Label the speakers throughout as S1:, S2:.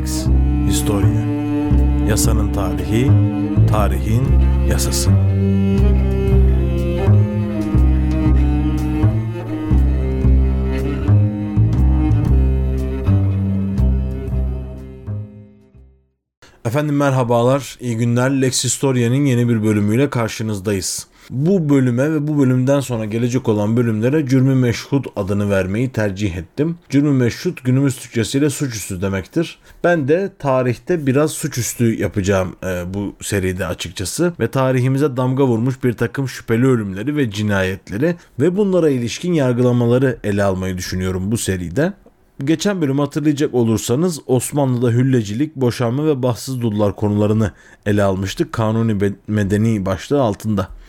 S1: Lex Historia Yasanın tarihi, tarihin yasası. Efendim merhabalar, iyi günler. Lex Historia'nın yeni bir bölümüyle karşınızdayız. Bu bölüme ve bu bölümden sonra gelecek olan bölümlere cürmü meşhut adını vermeyi tercih ettim. Cürmü meşhut günümüz Türkçesiyle suçüstü demektir. Ben de tarihte biraz suçüstü yapacağım e, bu seride açıkçası. Ve tarihimize damga vurmuş bir takım şüpheli ölümleri ve cinayetleri ve bunlara ilişkin yargılamaları ele almayı düşünüyorum bu seride. Geçen bölüm hatırlayacak olursanız Osmanlı'da hüllecilik, boşanma ve bahtsız dullar konularını ele almıştık. Kanuni medeni başlığı altında.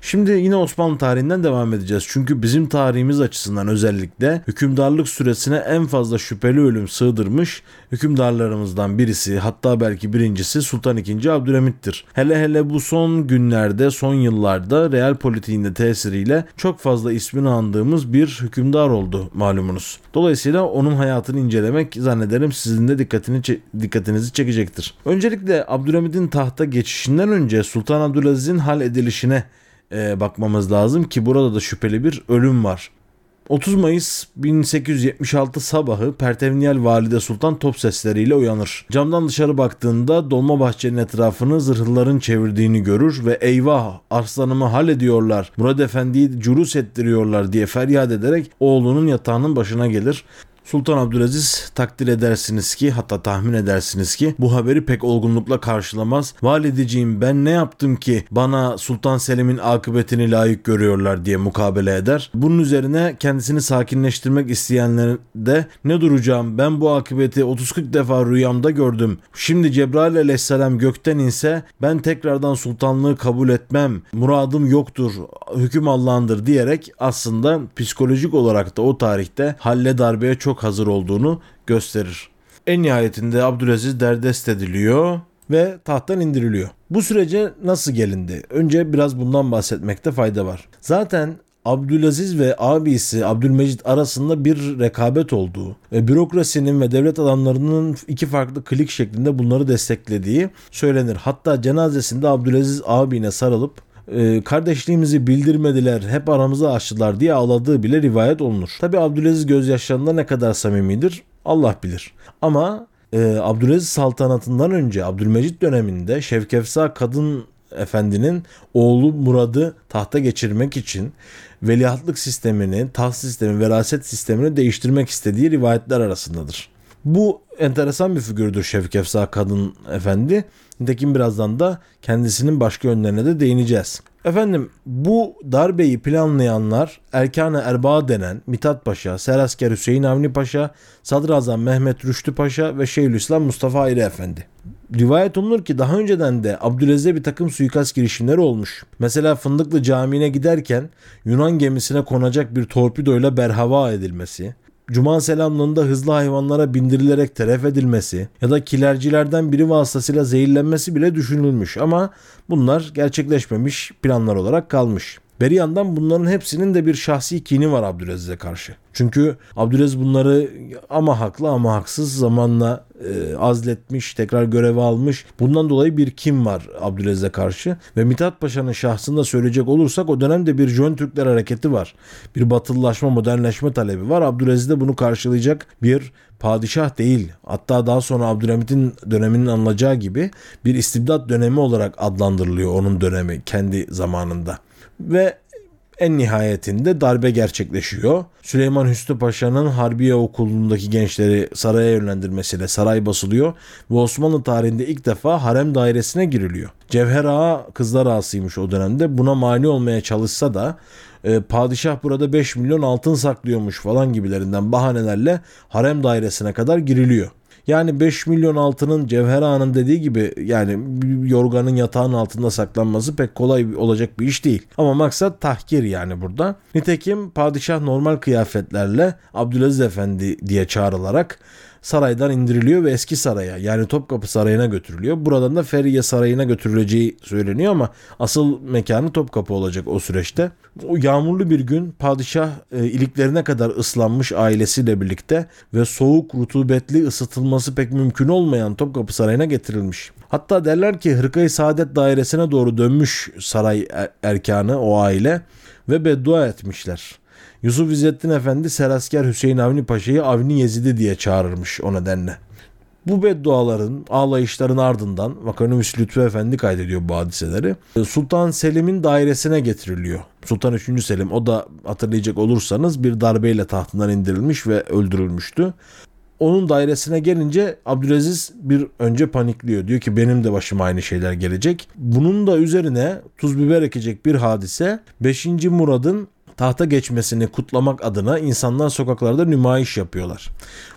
S1: Şimdi yine Osmanlı tarihinden devam edeceğiz. Çünkü bizim tarihimiz açısından özellikle hükümdarlık süresine en fazla şüpheli ölüm sığdırmış hükümdarlarımızdan birisi hatta belki birincisi Sultan II. Abdülhamit'tir. Hele hele bu son günlerde, son yıllarda real politiğinde tesiriyle çok fazla ismini andığımız bir hükümdar oldu malumunuz. Dolayısıyla onun hayatını incelemek zannederim sizin de dikkatini dikkatinizi çekecektir. Öncelikle Abdülhamit'in tahta geçişinden önce Sultan Abdülaziz'in hal edilişine e, bakmamız lazım ki burada da şüpheli bir ölüm var. 30 Mayıs 1876 sabahı Pertevniyel Valide Sultan top sesleriyle uyanır. Camdan dışarı baktığında dolma bahçenin etrafını zırhlıların çevirdiğini görür ve eyvah arslanımı hallediyorlar, Murad Efendi'yi curus ettiriyorlar diye feryat ederek oğlunun yatağının başına gelir. Sultan Abdülaziz takdir edersiniz ki hatta tahmin edersiniz ki bu haberi pek olgunlukla karşılamaz. Valideciğim ben ne yaptım ki bana Sultan Selim'in akıbetini layık görüyorlar diye mukabele eder. Bunun üzerine kendisini sakinleştirmek isteyenler de ne duracağım ben bu akıbeti 30-40 defa rüyamda gördüm. Şimdi Cebrail aleyhisselam gökten inse ben tekrardan sultanlığı kabul etmem. Muradım yoktur. Hüküm Allah'ındır diyerek aslında psikolojik olarak da o tarihte halle darbeye çok çok hazır olduğunu gösterir. En nihayetinde Abdülaziz derdest ediliyor ve tahttan indiriliyor. Bu sürece nasıl gelindi? Önce biraz bundan bahsetmekte fayda var. Zaten Abdülaziz ve abisi Abdülmecit arasında bir rekabet olduğu ve bürokrasinin ve devlet adamlarının iki farklı klik şeklinde bunları desteklediği söylenir. Hatta cenazesinde Abdülaziz abine sarılıp e, kardeşliğimizi bildirmediler, hep aramızı açtılar diye ağladığı bile rivayet olunur. Tabi Abdülaziz gözyaşlarında ne kadar samimidir Allah bilir. Ama e, Abdülaziz saltanatından önce Abdülmecit döneminde Şevkefsa kadın efendinin oğlu Murad'ı tahta geçirmek için veliahtlık sistemini, taht sistemi, veraset sistemini değiştirmek istediği rivayetler arasındadır. Bu enteresan bir figürdür Şevkefsa kadın efendi. Nitekim birazdan da kendisinin başka yönlerine de değineceğiz. Efendim bu darbeyi planlayanlar Erkan-ı Erbaa denen Mithat Paşa, Serasker Hüseyin Avni Paşa, Sadrazam Mehmet Rüştü Paşa ve Şeyhülislam Mustafa Ayrı Efendi. Rivayet olunur ki daha önceden de Abdülaziz'e bir takım suikast girişimleri olmuş. Mesela Fındıklı Camii'ne giderken Yunan gemisine konacak bir torpidoyla berhava edilmesi, Cuma selamlığında hızlı hayvanlara bindirilerek teref edilmesi ya da kilercilerden biri vasıtasıyla zehirlenmesi bile düşünülmüş ama bunlar gerçekleşmemiş planlar olarak kalmış. Beri yandan bunların hepsinin de bir şahsi kini var Abdülaziz'e karşı. Çünkü Abdülaziz bunları ama haklı ama haksız zamanla e, azletmiş, tekrar göreve almış. Bundan dolayı bir kim var Abdülaziz'e karşı. Ve Mithat Paşa'nın şahsında söyleyecek olursak o dönemde bir Jön Türkler hareketi var. Bir batılılaşma, modernleşme talebi var. Abdülaziz de bunu karşılayacak bir padişah değil. Hatta daha sonra Abdülhamit'in döneminin anılacağı gibi bir istibdat dönemi olarak adlandırılıyor onun dönemi kendi zamanında. Ve en nihayetinde darbe gerçekleşiyor. Süleyman Hüsnü Paşa'nın Harbiye Okulu'ndaki gençleri saraya yönlendirmesiyle saray basılıyor ve Osmanlı tarihinde ilk defa harem dairesine giriliyor. Cevher Ağa kızlar ağasıymış o dönemde. Buna mani olmaya çalışsa da e, padişah burada 5 milyon altın saklıyormuş falan gibilerinden bahanelerle harem dairesine kadar giriliyor. Yani 5 milyon altının Cevher Ağa'nın dediği gibi yani yorganın yatağın altında saklanması pek kolay olacak bir iş değil. Ama maksat tahkir yani burada. Nitekim padişah normal kıyafetlerle Abdülaziz Efendi diye çağrılarak saraydan indiriliyor ve eski saraya yani Topkapı Sarayı'na götürülüyor. Buradan da Feriye Sarayı'na götürüleceği söyleniyor ama asıl mekanı Topkapı olacak o süreçte. O yağmurlu bir gün padişah e, iliklerine kadar ıslanmış ailesiyle birlikte ve soğuk, rutubetli, ısıtılması pek mümkün olmayan Topkapı Sarayı'na getirilmiş. Hatta derler ki Hırkayı Saadet Dairesi'ne doğru dönmüş saray er- erkanı o aile ve beddua etmişler. Yusuf İzzettin Efendi Serasker Hüseyin Avni Paşa'yı Avni Yezidi diye çağırırmış o nedenle. Bu bedduaların, ağlayışların ardından Vakanüvis Lütfü Efendi kaydediyor bu hadiseleri. Sultan Selim'in dairesine getiriliyor. Sultan 3. Selim o da hatırlayacak olursanız bir darbeyle tahtından indirilmiş ve öldürülmüştü. Onun dairesine gelince Abdülaziz bir önce panikliyor. Diyor ki benim de başıma aynı şeyler gelecek. Bunun da üzerine tuz biber ekecek bir hadise 5. Murad'ın tahta geçmesini kutlamak adına insanlar sokaklarda nümayiş yapıyorlar.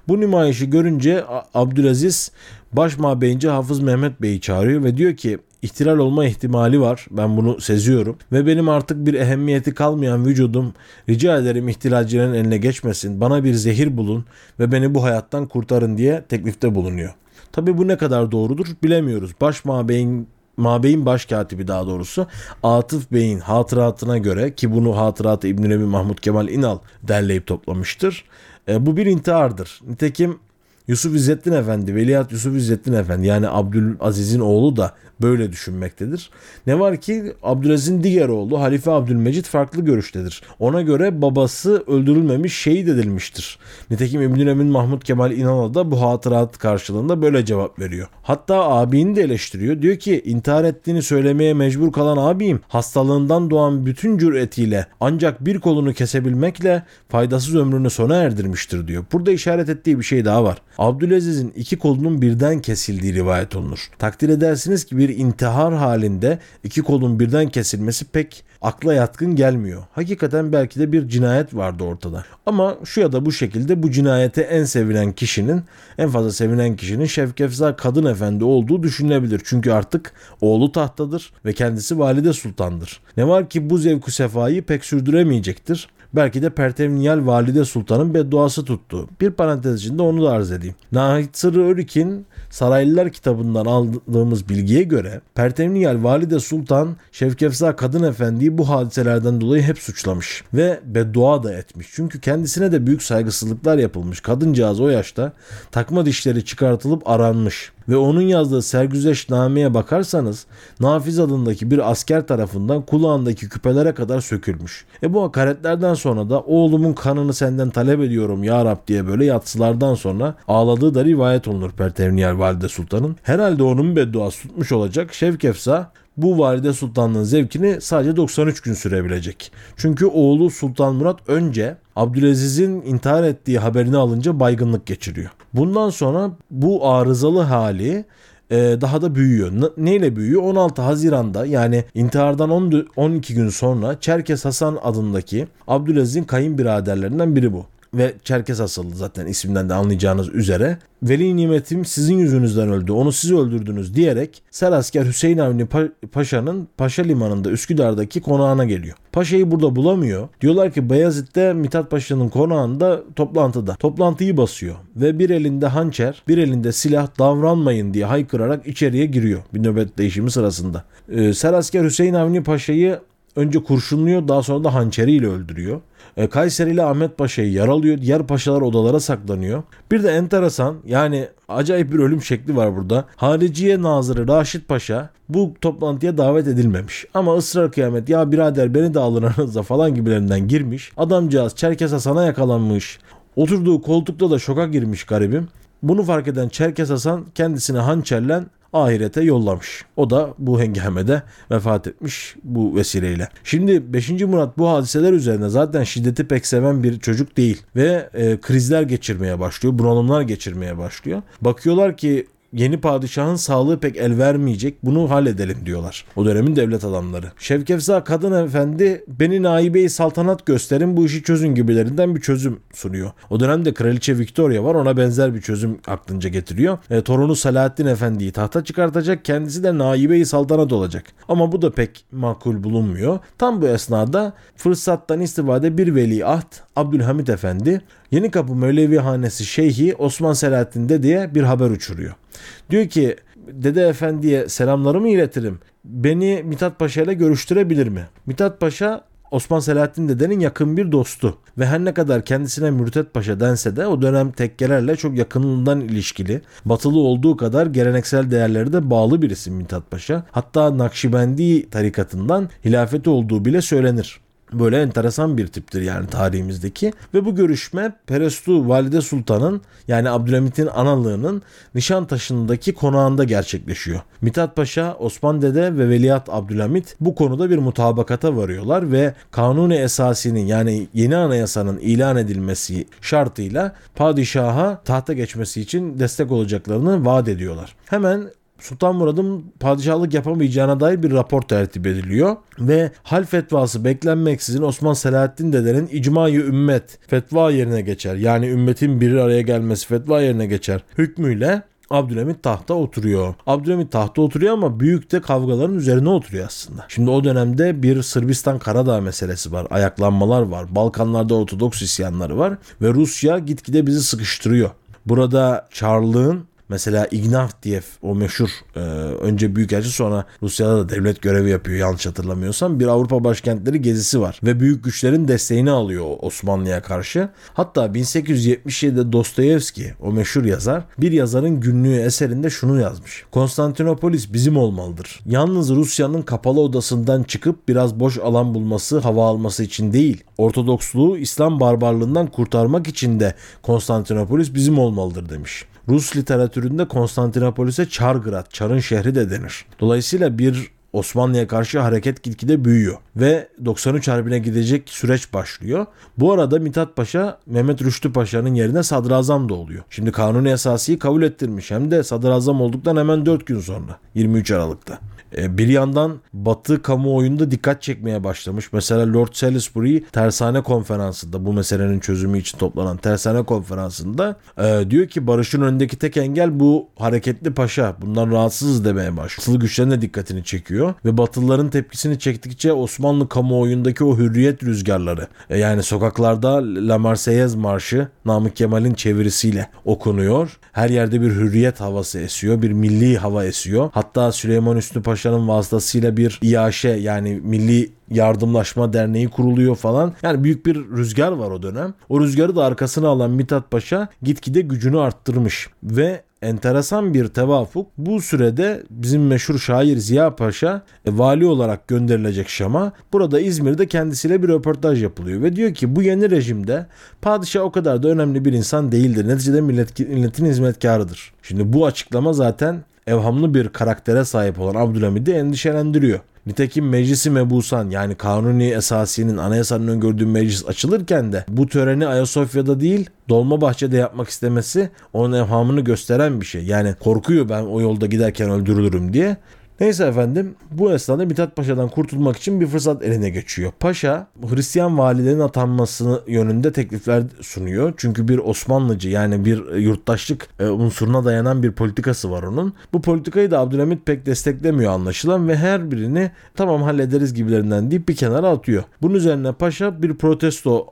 S1: Bu nümayişi görünce Abdülaziz başmabeyince Hafız Mehmet Bey'i çağırıyor ve diyor ki ihtilal olma ihtimali var. Ben bunu seziyorum. Ve benim artık bir ehemmiyeti kalmayan vücudum rica ederim ihtilalcilerin eline geçmesin. Bana bir zehir bulun ve beni bu hayattan kurtarın diye teklifte bulunuyor. Tabi bu ne kadar doğrudur bilemiyoruz. Baş mabeyin Mabeyin başkatibi daha doğrusu Atıf Bey'in hatıratına göre ki bunu hatıratı İbn Nebi Mahmud Kemal İnal derleyip toplamıştır. E, bu bir intihardır. Nitekim Yusuf İzzettin Efendi, Veliaht Yusuf İzzettin Efendi yani Abdülaziz'in oğlu da böyle düşünmektedir. Ne var ki Abdülaziz'in diğer oğlu Halife Abdülmecit farklı görüştedir. Ona göre babası öldürülmemiş şehit edilmiştir. Nitekim İbn Emin Mahmud Kemal İnan'a da bu hatırat karşılığında böyle cevap veriyor. Hatta abini de eleştiriyor. Diyor ki intihar ettiğini söylemeye mecbur kalan abim hastalığından doğan bütün cüretiyle ancak bir kolunu kesebilmekle faydasız ömrünü sona erdirmiştir diyor. Burada işaret ettiği bir şey daha var. Abdülaziz'in iki kolunun birden kesildiği rivayet olunur. Takdir edersiniz ki bir intihar halinde iki kolun birden kesilmesi pek akla yatkın gelmiyor. Hakikaten belki de bir cinayet vardı ortada. Ama şu ya da bu şekilde bu cinayete en sevilen kişinin, en fazla sevilen kişinin Şevkefza Kadın Efendi olduğu düşünülebilir. Çünkü artık oğlu tahtadır ve kendisi valide sultandır. Ne var ki bu zevku sefayı pek sürdüremeyecektir. Belki de Pertevniyal Valide Sultan'ın bedduası tuttu. Bir parantez içinde onu da arz edeyim. Nahit Örik'in Saraylılar kitabından aldığımız bilgiye göre Pertevniyal Valide Sultan Şevkefza Kadın Efendi'yi bu hadiselerden dolayı hep suçlamış ve beddua da etmiş. Çünkü kendisine de büyük saygısızlıklar yapılmış. Kadıncağız o yaşta takma dişleri çıkartılıp aranmış ve onun yazdığı sergüzeşnameye bakarsanız Nafiz adındaki bir asker tarafından kulağındaki küpelere kadar sökülmüş. E bu hakaretlerden sonra da oğlumun kanını senden talep ediyorum ya Rab diye böyle yatsılardan sonra ağladığı da rivayet olunur Pertevniyel Valide Sultan'ın. Herhalde onun bedduası tutmuş olacak. Şevkefsa bu valide sultanlığın zevkini sadece 93 gün sürebilecek. Çünkü oğlu Sultan Murat önce Abdülaziz'in intihar ettiği haberini alınca baygınlık geçiriyor. Bundan sonra bu arızalı hali e, daha da büyüyor. Neyle büyüyor? 16 Haziran'da yani intihardan 10, 12 gün sonra Çerkes Hasan adındaki Abdülaziz'in kayınbiraderlerinden biri bu ve Çerkes asıllı zaten isimden de anlayacağınız üzere. Veli nimetim sizin yüzünüzden öldü. Onu siz öldürdünüz diyerek Serasker Hüseyin Avni pa- Paşa'nın Paşa Limanı'nda Üsküdar'daki konağına geliyor. Paşa'yı burada bulamıyor. Diyorlar ki Beyazıt'ta Mithat Paşa'nın konağında toplantıda. Toplantıyı basıyor ve bir elinde hançer, bir elinde silah davranmayın diye haykırarak içeriye giriyor bir nöbet değişimi sırasında. Ee, Serasker Hüseyin Avni Paşa'yı önce kurşunluyor daha sonra da hançeriyle öldürüyor. E, Kayseri ile Ahmet Paşa'yı yaralıyor. Diğer paşalar odalara saklanıyor. Bir de enteresan yani acayip bir ölüm şekli var burada. Hariciye Nazırı Raşit Paşa bu toplantıya davet edilmemiş. Ama ısrar kıyamet ya birader beni de alın aranıza falan gibilerinden girmiş. Adamcağız Çerkes Hasan'a yakalanmış. Oturduğu koltukta da şoka girmiş garibim. Bunu fark eden Çerkes Hasan kendisine hançerlen ahirete yollamış. O da bu hengamede vefat etmiş bu vesileyle. Şimdi 5. Murat bu hadiseler üzerine zaten şiddeti pek seven bir çocuk değil ve e, krizler geçirmeye başlıyor, bunalımlar geçirmeye başlıyor. Bakıyorlar ki yeni padişahın sağlığı pek el vermeyecek. Bunu halledelim diyorlar. O dönemin devlet adamları. Şevkefza Kadın Efendi beni naibe saltanat gösterin bu işi çözün gibilerinden bir çözüm sunuyor. O dönemde Kraliçe Victoria var ona benzer bir çözüm aklınca getiriyor. E, torunu Selahaddin Efendi'yi tahta çıkartacak kendisi de naibe saltanat olacak. Ama bu da pek makul bulunmuyor. Tam bu esnada fırsattan istifade bir veliaht Abdülhamit Efendi Yeni Kapı Mevlevi Hanesi Şeyhi Osman Selahattin Dede'ye bir haber uçuruyor. Diyor ki Dede Efendi'ye selamlarımı iletirim. Beni Mithat Paşa ile görüştürebilir mi? Mithat Paşa Osman Selahattin Dede'nin yakın bir dostu ve her ne kadar kendisine Mürtet Paşa dense de o dönem tekkelerle çok yakınından ilişkili, batılı olduğu kadar geleneksel değerleri de bağlı bir isim Mithat Paşa. Hatta Nakşibendi tarikatından hilafeti olduğu bile söylenir. Böyle enteresan bir tiptir yani tarihimizdeki. Ve bu görüşme Perestu Valide Sultan'ın yani Abdülhamit'in analığının Nişantaşı'ndaki konağında gerçekleşiyor. Mithat Paşa, Osman Dede ve Veliaht Abdülhamit bu konuda bir mutabakata varıyorlar ve Kanuni Esasi'nin yani yeni anayasanın ilan edilmesi şartıyla padişaha tahta geçmesi için destek olacaklarını vaat ediyorlar. Hemen Sultan Murad'ın padişahlık yapamayacağına dair bir rapor tertip ediliyor ve hal fetvası beklenmeksizin Osman Selahaddin dedenin icmayı ümmet fetva yerine geçer. Yani ümmetin bir araya gelmesi fetva yerine geçer. Hükmüyle Abdülhamit tahta oturuyor. Abdülhamit tahta oturuyor ama büyük de kavgaların üzerine oturuyor aslında. Şimdi o dönemde bir Sırbistan Karadağ meselesi var. Ayaklanmalar var. Balkanlarda Ortodoks isyanları var. Ve Rusya gitgide bizi sıkıştırıyor. Burada Çarlığın Mesela Ignatiev o meşhur e, önce büyükelçi sonra Rusya'da da devlet görevi yapıyor yanlış hatırlamıyorsam. Bir Avrupa başkentleri gezisi var ve büyük güçlerin desteğini alıyor Osmanlı'ya karşı. Hatta 1877'de Dostoyevski o meşhur yazar bir yazarın günlüğü eserinde şunu yazmış. Konstantinopolis bizim olmalıdır. Yalnız Rusya'nın kapalı odasından çıkıp biraz boş alan bulması, hava alması için değil. Ortodoksluğu İslam barbarlığından kurtarmak için de Konstantinopolis bizim olmalıdır demiş. Rus literatüründe Konstantinopolis'e Çargrad, Çar'ın şehri de denir. Dolayısıyla bir Osmanlı'ya karşı hareket gitgide büyüyor ve 93 Harbi'ne gidecek süreç başlıyor. Bu arada Mithat Paşa Mehmet Rüştü Paşa'nın yerine sadrazam da oluyor. Şimdi kanuni esasıyı kabul ettirmiş hem de sadrazam olduktan hemen 4 gün sonra 23 Aralık'ta. E, bir yandan Batı kamuoyunda dikkat çekmeye başlamış. Mesela Lord Salisbury tersane konferansında bu meselenin çözümü için toplanan tersane konferansında e, diyor ki barışın önündeki tek engel bu hareketli paşa. Bundan rahatsızız demeye başlıyor. Batılı güçlerin de dikkatini çekiyor ve Batılıların tepkisini çektikçe Osmanlı kamuoyundaki o hürriyet rüzgarları e, yani sokaklarda La Marseillaise Marşı Namık Kemal'in çevirisiyle okunuyor. Her yerde bir hürriyet havası esiyor. Bir milli hava esiyor. Hatta Süleyman Paşa Paşa'nın vasıtasıyla bir İAŞE yani Milli Yardımlaşma Derneği kuruluyor falan. Yani büyük bir rüzgar var o dönem. O rüzgarı da arkasına alan Mithat Paşa gitgide gücünü arttırmış ve enteresan bir tevafuk. Bu sürede bizim meşhur şair Ziya Paşa e, vali olarak gönderilecek Şam'a. Burada İzmir'de kendisiyle bir röportaj yapılıyor ve diyor ki bu yeni rejimde padişah o kadar da önemli bir insan değildir. Neticede millet, milletin hizmetkarıdır. Şimdi bu açıklama zaten evhamlı bir karaktere sahip olan Abdülhamid'i endişelendiriyor. Nitekim meclisi mebusan yani kanuni esasinin anayasanın öngördüğü meclis açılırken de bu töreni Ayasofya'da değil Dolmabahçe'de yapmak istemesi onun evhamını gösteren bir şey. Yani korkuyor ben o yolda giderken öldürülürüm diye. Neyse efendim bu esnada Mithat Paşa'dan kurtulmak için bir fırsat eline geçiyor. Paşa Hristiyan valilerin atanmasını yönünde teklifler sunuyor. Çünkü bir Osmanlıcı yani bir yurttaşlık e, unsuruna dayanan bir politikası var onun. Bu politikayı da Abdülhamit pek desteklemiyor anlaşılan ve her birini tamam hallederiz gibilerinden deyip bir kenara atıyor. Bunun üzerine Paşa bir protesto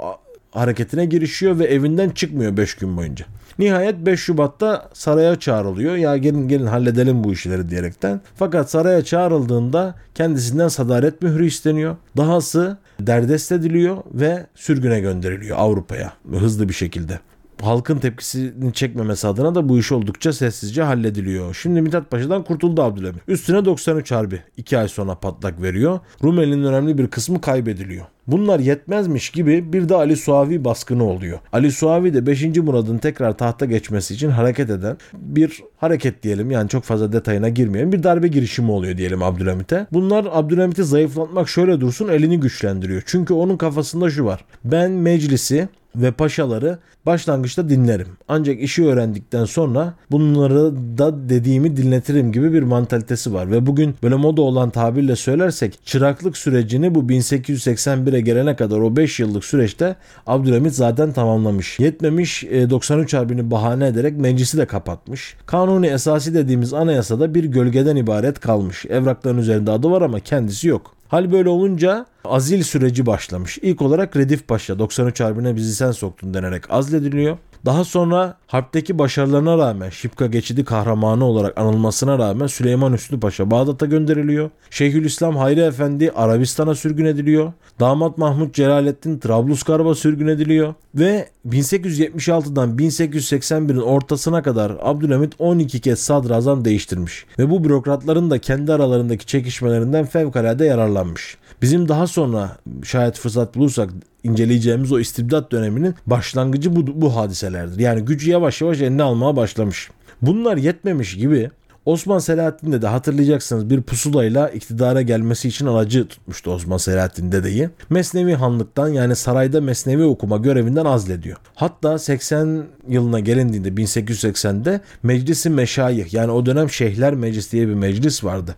S1: hareketine girişiyor ve evinden çıkmıyor 5 gün boyunca. Nihayet 5 Şubat'ta saraya çağrılıyor. Ya gelin gelin halledelim bu işleri diyerekten. Fakat saraya çağrıldığında kendisinden sadaret mührü isteniyor. Dahası derdest ediliyor ve sürgüne gönderiliyor Avrupa'ya hızlı bir şekilde halkın tepkisini çekmemesi adına da bu iş oldukça sessizce hallediliyor. Şimdi Mithat Paşa'dan kurtuldu Abdülhamit. Üstüne 93 Harbi 2 ay sonra patlak veriyor. Rumeli'nin önemli bir kısmı kaybediliyor. Bunlar yetmezmiş gibi bir de Ali Suavi baskını oluyor. Ali Suavi de 5. Murad'ın tekrar tahta geçmesi için hareket eden bir hareket diyelim yani çok fazla detayına girmeyelim bir darbe girişimi oluyor diyelim Abdülhamit'e. Bunlar Abdülhamit'i zayıflatmak şöyle dursun elini güçlendiriyor. Çünkü onun kafasında şu var. Ben meclisi ve paşaları başlangıçta dinlerim. Ancak işi öğrendikten sonra bunları da dediğimi dinletirim gibi bir mantalitesi var. Ve bugün böyle moda olan tabirle söylersek çıraklık sürecini bu 1881'e gelene kadar o 5 yıllık süreçte Abdülhamit zaten tamamlamış. Yetmemiş 93 e, Harbi'ni bahane ederek meclisi de kapatmış. Kanuni esası dediğimiz anayasada bir gölgeden ibaret kalmış. Evrakların üzerinde adı var ama kendisi yok. Hal böyle olunca azil süreci başlamış. İlk olarak Redif Paşa 93 Harbi'ne bizi sen soktun denerek azlediliyor. Daha sonra harpteki başarılarına rağmen Şipka geçidi kahramanı olarak anılmasına rağmen Süleyman Üstü Paşa Bağdat'a gönderiliyor. Şeyhülislam Hayri Efendi Arabistan'a sürgün ediliyor. Damat Mahmut Celalettin Trablusgarp'a sürgün ediliyor. Ve 1876'dan 1881'in ortasına kadar Abdülhamit 12 kez sadrazam değiştirmiş. Ve bu bürokratların da kendi aralarındaki çekişmelerinden fevkalade yararlanmış. Bizim daha sonra şayet fırsat bulursak inceleyeceğimiz o istibdat döneminin başlangıcı bu, bu hadiselerdir. Yani gücü yavaş yavaş eline almaya başlamış. Bunlar yetmemiş gibi Osman Selahattin de hatırlayacaksınız bir pusulayla iktidara gelmesi için aracı tutmuştu Osman Selahattin dedeyi. Mesnevi Hanlıktan yani sarayda Mesnevi okuma görevinden azlediyor. Hatta 80 yılına gelindiğinde 1880'de Meclisi Meşayih yani o dönem Şeyhler Meclisi diye bir meclis vardı.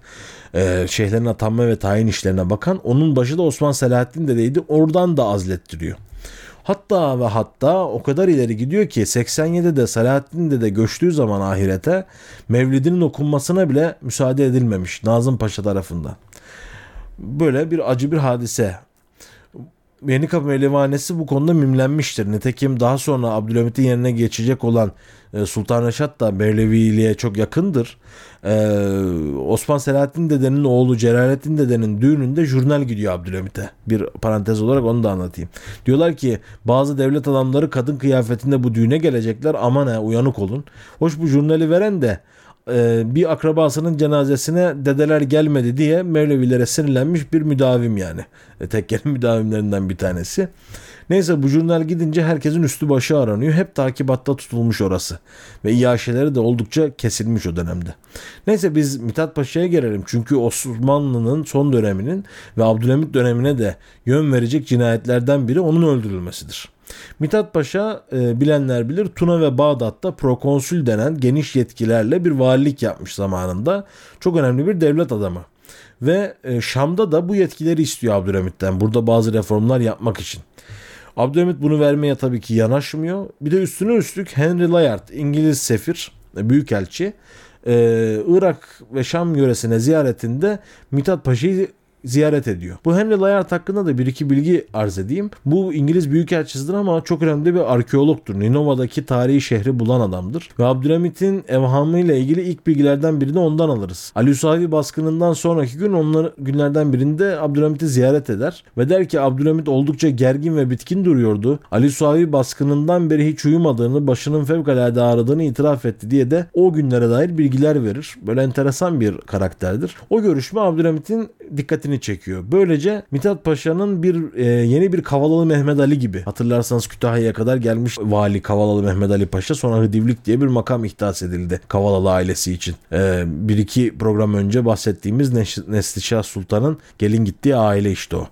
S1: Ee, şeyhlerin atanma ve tayin işlerine bakan onun başı da Osman Selahattin dedeydi. Oradan da azlettiriyor. Hatta ve hatta o kadar ileri gidiyor ki 87'de Selahattin de göçtüğü zaman ahirete Mevlidinin okunmasına bile müsaade edilmemiş Nazım Paşa tarafından. Böyle bir acı bir hadise. Yenikapı Mevlevanesi bu konuda mimlenmiştir. Nitekim daha sonra Abdülhamit'in yerine geçecek olan e, Sultan Reşat da Mevleviliğe çok yakındır. Ee, Osman Selahattin dedenin oğlu Celalettin dedenin düğününde jurnal gidiyor Abdülhamit'e. Bir parantez olarak onu da anlatayım. Diyorlar ki bazı devlet adamları kadın kıyafetinde bu düğüne gelecekler aman ha uyanık olun. Hoş bu jurnali veren de e, bir akrabasının cenazesine dedeler gelmedi diye Mevlevilere sinirlenmiş bir müdavim yani. E, tekkenin müdavimlerinden bir tanesi. Neyse bu jurnal gidince herkesin üstü başı aranıyor. Hep takibatta tutulmuş orası. Ve iaşeleri de oldukça kesilmiş o dönemde. Neyse biz Mithat Paşa'ya gelelim. Çünkü Osmanlı'nın son döneminin ve Abdülhamit dönemine de yön verecek cinayetlerden biri onun öldürülmesidir. Mithat Paşa e, bilenler bilir Tuna ve Bağdat'ta prokonsül denen geniş yetkilerle bir valilik yapmış zamanında. Çok önemli bir devlet adamı. Ve e, Şam'da da bu yetkileri istiyor Abdülhamit'ten. Burada bazı reformlar yapmak için. Abdülhamit bunu vermeye tabii ki yanaşmıyor. Bir de üstüne üstlük Henry Layard, İngiliz sefir, e, büyükelçi, e, Irak ve Şam yöresine ziyaretinde Mithat Paşa'yı ziyaret ediyor. Bu Henry Layard hakkında da bir iki bilgi arz edeyim. Bu İngiliz Büyükelçisidir ama çok önemli bir arkeologtur. Ninova'daki tarihi şehri bulan adamdır. Ve Abdülhamit'in evhamıyla ilgili ilk bilgilerden birini ondan alırız. Ali Usavi baskınından sonraki gün onlar günlerden birinde Abdülhamit'i ziyaret eder ve der ki Abdülhamit oldukça gergin ve bitkin duruyordu. Ali Suavi baskınından beri hiç uyumadığını, başının fevkalade ağrıdığını itiraf etti diye de o günlere dair bilgiler verir. Böyle enteresan bir karakterdir. O görüşme Abdülhamit'in dikkatini dikkatini çekiyor. Böylece Mithat Paşa'nın bir e, yeni bir Kavalalı Mehmet Ali gibi hatırlarsanız Kütahya'ya kadar gelmiş vali Kavalalı Mehmet Ali Paşa sonra Hıdivlik diye bir makam ihdas edildi Kavalalı ailesi için. E, bir iki program önce bahsettiğimiz Neslişah Sultan'ın gelin gittiği aile işte o.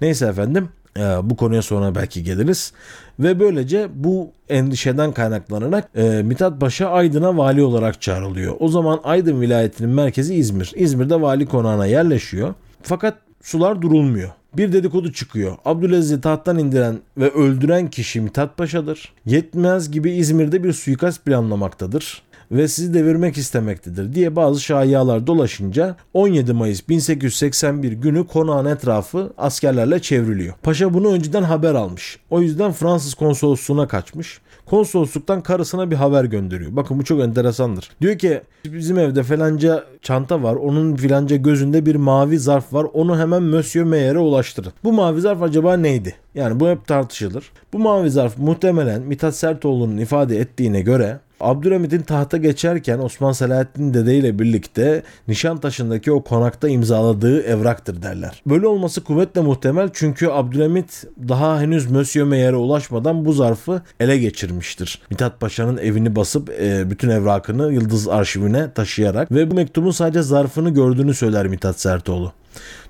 S1: Neyse efendim e, bu konuya sonra belki geliriz. Ve böylece bu endişeden kaynaklanarak e, Mithat Paşa Aydın'a vali olarak çağrılıyor. O zaman Aydın vilayetinin merkezi İzmir. İzmir'de vali konağına yerleşiyor. Fakat sular durulmuyor. Bir dedikodu çıkıyor. Abdülaziz'i tahttan indiren ve öldüren kişi Mithat Paşa'dır. Yetmez gibi İzmir'de bir suikast planlamaktadır ve sizi devirmek istemektedir diye bazı şayialar dolaşınca 17 Mayıs 1881 günü konağın etrafı askerlerle çevriliyor. Paşa bunu önceden haber almış. O yüzden Fransız konsolosluğuna kaçmış konsolosluktan karısına bir haber gönderiyor. Bakın bu çok enteresandır. Diyor ki bizim evde falanca çanta var. Onun filanca gözünde bir mavi zarf var. Onu hemen Monsieur Meyer'e ulaştırın. Bu mavi zarf acaba neydi? Yani bu hep tartışılır. Bu mavi zarf muhtemelen Mithat Sertoğlu'nun ifade ettiğine göre Abdülhamit'in tahta geçerken Osman Selahattin Dede ile birlikte Nişantaşı'ndaki o konakta imzaladığı evraktır derler. Böyle olması kuvvetle muhtemel çünkü Abdülhamit daha henüz Monsieur Meyer'e ulaşmadan bu zarfı ele geçirmiştir. Mithat Paşa'nın evini basıp e, bütün evrakını Yıldız arşivine taşıyarak ve bu mektubun sadece zarfını gördüğünü söyler Mithat Sertoğlu.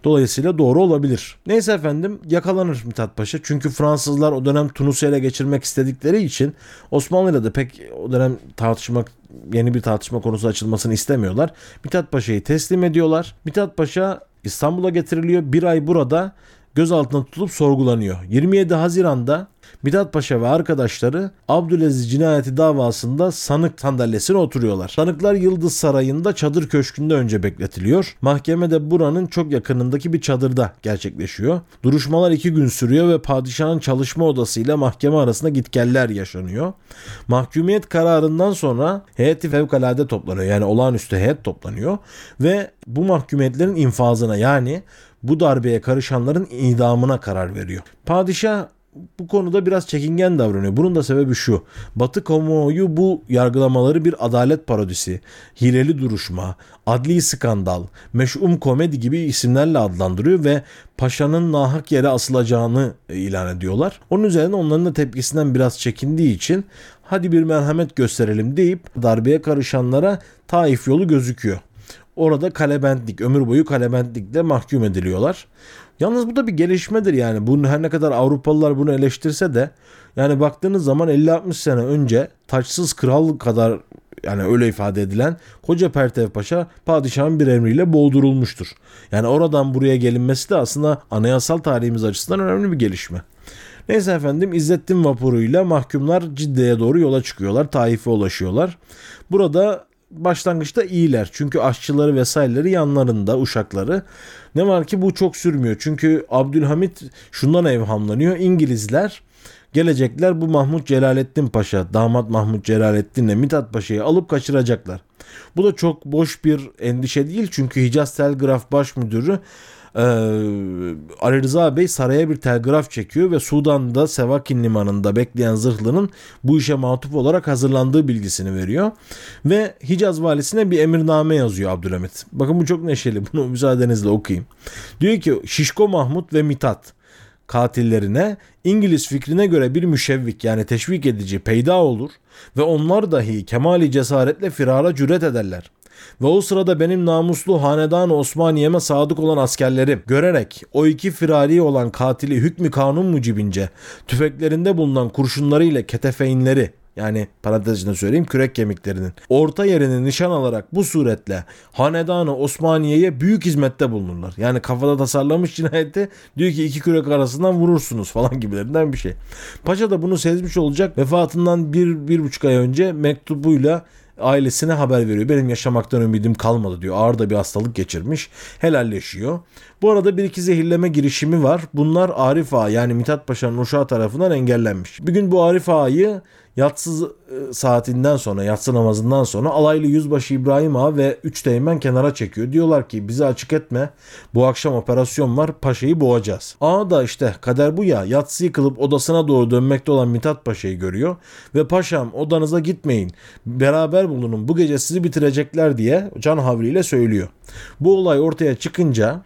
S1: Dolayısıyla doğru olabilir. Neyse efendim yakalanır Mithat Paşa. Çünkü Fransızlar o dönem Tunus'u ele geçirmek istedikleri için Osmanlı'yla da pek o dönem tartışmak yeni bir tartışma konusu açılmasını istemiyorlar. Mithat Paşa'yı teslim ediyorlar. Mithat Paşa İstanbul'a getiriliyor. Bir ay burada gözaltına tutulup sorgulanıyor. 27 Haziran'da Mithat Paşa ve arkadaşları Abdülaziz cinayeti davasında sanık sandalyesine oturuyorlar. Sanıklar Yıldız Sarayı'nda çadır köşkünde önce bekletiliyor. Mahkeme de buranın çok yakınındaki bir çadırda gerçekleşiyor. Duruşmalar iki gün sürüyor ve padişahın çalışma odasıyla mahkeme arasında gitgeller yaşanıyor. Mahkumiyet kararından sonra heyeti fevkalade toplanıyor. Yani olağanüstü heyet toplanıyor ve bu mahkumiyetlerin infazına yani bu darbeye karışanların idamına karar veriyor. Padişah bu konuda biraz çekingen davranıyor. Bunun da sebebi şu. Batı kamuoyu bu yargılamaları bir adalet parodisi, hileli duruşma, adli skandal, meş'um komedi gibi isimlerle adlandırıyor ve paşanın nahak yere asılacağını ilan ediyorlar. Onun üzerine onların da tepkisinden biraz çekindiği için hadi bir merhamet gösterelim deyip darbeye karışanlara Taif yolu gözüküyor. Orada kalebentlik, ömür boyu kalebentlikle mahkum ediliyorlar. Yalnız bu da bir gelişmedir yani. Bunu her ne kadar Avrupalılar bunu eleştirse de yani baktığınız zaman 50-60 sene önce taçsız kral kadar yani öyle ifade edilen Koca Pertev Paşa padişahın bir emriyle boğdurulmuştur. Yani oradan buraya gelinmesi de aslında anayasal tarihimiz açısından önemli bir gelişme. Neyse efendim İzzettin vapuruyla mahkumlar Cidde'ye doğru yola çıkıyorlar. Taif'e ulaşıyorlar. Burada başlangıçta iyiler. Çünkü aşçıları vesaireleri yanlarında uşakları. Ne var ki bu çok sürmüyor. Çünkü Abdülhamit şundan evhamlanıyor. İngilizler gelecekler bu Mahmut Celalettin Paşa, damat Mahmut Celalettin'le Mithat Paşa'yı alıp kaçıracaklar. Bu da çok boş bir endişe değil çünkü Hicaz Telgraf Baş Müdürü ee, Ali Rıza Bey saraya bir telgraf çekiyor ve Sudan'da Sevakin limanında bekleyen zırhlının bu işe matuf olarak hazırlandığı bilgisini veriyor. Ve Hicaz valisine bir emirname yazıyor Abdülhamit. Bakın bu çok neşeli. Bunu müsaadenizle okuyayım. Diyor ki Şişko Mahmut ve Mitat katillerine İngiliz fikrine göre bir müşevvik yani teşvik edici peyda olur ve onlar dahi kemali cesaretle firara cüret ederler. Ve o sırada benim namuslu hanedan Osmaniye'me sadık olan askerlerim görerek o iki firari olan katili hükmü kanun mucibince tüfeklerinde bulunan kurşunları ile ketefeynleri yani parantez içinde söyleyeyim kürek kemiklerinin orta yerini nişan alarak bu suretle hanedanı Osmaniye'ye büyük hizmette bulunurlar. Yani kafada tasarlamış cinayeti diyor ki iki kürek arasından vurursunuz falan gibilerinden bir şey. Paşa da bunu sezmiş olacak vefatından bir, bir buçuk ay önce mektubuyla ailesine haber veriyor. Benim yaşamaktan ümidim kalmadı diyor. Ağır da bir hastalık geçirmiş. Helalleşiyor. Bu arada bir iki zehirleme girişimi var. Bunlar Arif Ağa yani Mithat Paşa'nın uşağı tarafından engellenmiş. Bir gün bu Arif Ağa'yı yatsı e, saatinden sonra, yatsı namazından sonra alaylı yüzbaşı İbrahim Ağa ve üç teğmen kenara çekiyor. Diyorlar ki bizi açık etme. Bu akşam operasyon var. Paşa'yı boğacağız. Ağa da işte kader bu ya. Yatsı yıkılıp odasına doğru dönmekte olan Mithat Paşa'yı görüyor. Ve paşam odanıza gitmeyin. Beraber bulunun. Bu gece sizi bitirecekler diye can havliyle söylüyor. Bu olay ortaya çıkınca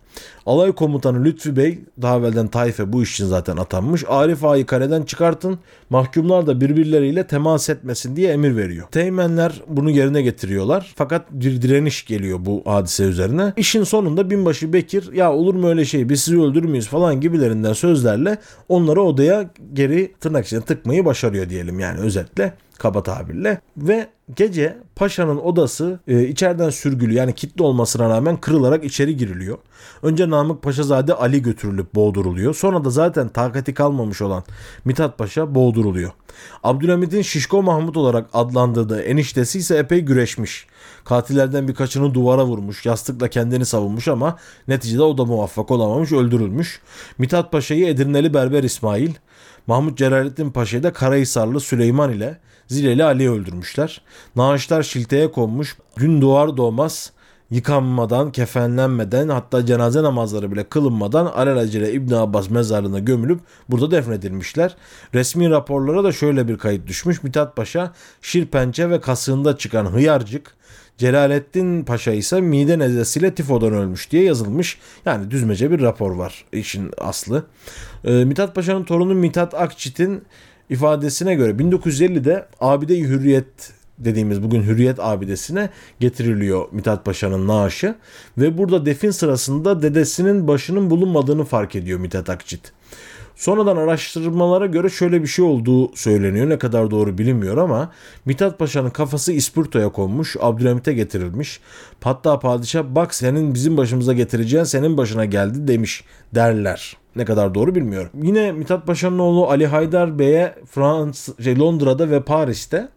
S1: Alay komutanı Lütfi Bey daha evvelden Tayfe bu iş için zaten atanmış. Arif Ağa'yı kareden çıkartın mahkumlar da birbirleriyle temas etmesin diye emir veriyor. Teğmenler bunu yerine getiriyorlar. Fakat bir direniş geliyor bu hadise üzerine. İşin sonunda binbaşı Bekir ya olur mu öyle şey biz sizi öldürür müyüz falan gibilerinden sözlerle onları odaya geri tırnak içine tıkmayı başarıyor diyelim yani özetle kaba tabirle ve gece paşanın odası e, içeriden sürgülü yani kilitli olmasına rağmen kırılarak içeri giriliyor. Önce Namık Paşazade Ali götürülüp boğduruluyor. Sonra da zaten takati kalmamış olan Mithat Paşa boğduruluyor. Abdülhamid'in Şişko Mahmut olarak adlandırdığı eniştesi ise epey güreşmiş. Katillerden birkaçını duvara vurmuş, yastıkla kendini savunmuş ama neticede o da muvaffak olamamış, öldürülmüş. Mithat Paşa'yı Edirneli Berber İsmail, Mahmut Celalettin Paşa'yı da Karahisarlı Süleyman ile Zileli Ali öldürmüşler. Naaşlar şilteye konmuş. Gün doğar doğmaz yıkanmadan, kefenlenmeden hatta cenaze namazları bile kılınmadan alelacele İbn Abbas mezarlığına gömülüp burada defnedilmişler. Resmi raporlara da şöyle bir kayıt düşmüş. Mithat Paşa şirpençe ve kasığında çıkan hıyarcık, Celalettin Paşa ise mide nezlesiyle tifodan ölmüş diye yazılmış. Yani düzmece bir rapor var işin aslı. Ee, Mithat Paşa'nın torunu Mithat Akçit'in ifadesine göre 1950'de Abide-i Hürriyet dediğimiz bugün Hürriyet abidesine getiriliyor Mithat Paşa'nın naaşı ve burada defin sırasında dedesinin başının bulunmadığını fark ediyor Mithat Akçit. Sonradan araştırmalara göre şöyle bir şey olduğu söyleniyor. Ne kadar doğru bilinmiyor ama Mithat Paşa'nın kafası İspirto'ya konmuş, Abdülhamit'e getirilmiş. Hatta padişah bak senin bizim başımıza getireceğin senin başına geldi demiş derler. Ne kadar doğru bilmiyorum. Yine Mithat Paşa'nın oğlu Ali Haydar Bey'e Frans, şey, Londra'da ve Paris'te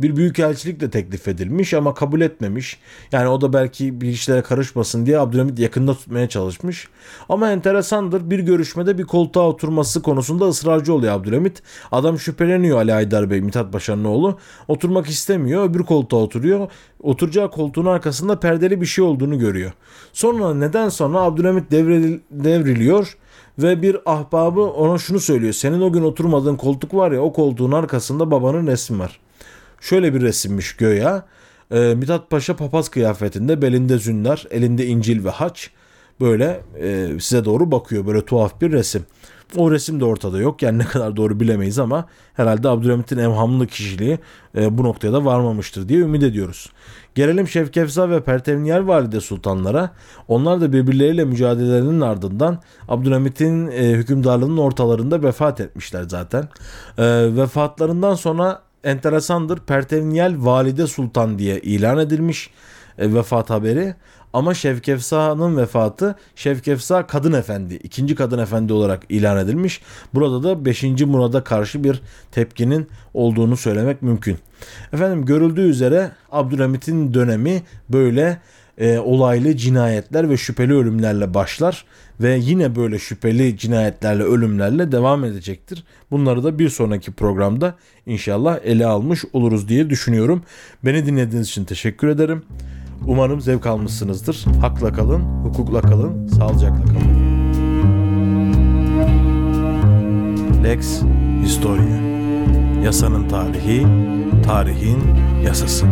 S1: bir büyükelçilik de teklif edilmiş ama kabul etmemiş. Yani o da belki bir işlere karışmasın diye Abdülhamit yakında tutmaya çalışmış. Ama enteresandır bir görüşmede bir koltuğa oturması konusunda ısrarcı oluyor Abdülhamit. Adam şüpheleniyor Ali Haydar Bey Mithat Paşa'nın oğlu. Oturmak istemiyor öbür koltuğa oturuyor. Oturacağı koltuğun arkasında perdeli bir şey olduğunu görüyor. Sonra neden sonra Abdülhamit devril, devriliyor ve bir ahbabı ona şunu söylüyor. Senin o gün oturmadığın koltuk var ya o koltuğun arkasında babanın resmi var. Şöyle bir resimmiş göya. E, Mithat Paşa papaz kıyafetinde belinde zünler, elinde incil ve haç böyle e, size doğru bakıyor. Böyle tuhaf bir resim. O resim de ortada yok. Yani ne kadar doğru bilemeyiz ama herhalde Abdülhamit'in emhamlı kişiliği e, bu noktaya da varmamıştır diye ümit ediyoruz. Gelelim Şevkefza ve Pertevniyel Valide Sultanlara. Onlar da birbirleriyle mücadelelerinin ardından Abdülhamit'in e, hükümdarlığının ortalarında vefat etmişler zaten. E, vefatlarından sonra enteresandır. Pertevniyel Valide Sultan diye ilan edilmiş e, vefat haberi. Ama Şevkefsa'nın vefatı Şevkefsa Kadın Efendi, ikinci Kadın Efendi olarak ilan edilmiş. Burada da 5. Murad'a karşı bir tepkinin olduğunu söylemek mümkün. Efendim görüldüğü üzere Abdülhamit'in dönemi böyle e, olaylı cinayetler ve şüpheli ölümlerle başlar ve yine böyle şüpheli cinayetlerle ölümlerle devam edecektir. Bunları da bir sonraki programda inşallah ele almış oluruz diye düşünüyorum. Beni dinlediğiniz için teşekkür ederim. Umarım zevk almışsınızdır. Hakla kalın, hukukla kalın, sağlıcakla kalın. Lex Historia Yasanın tarihi, tarihin yasası.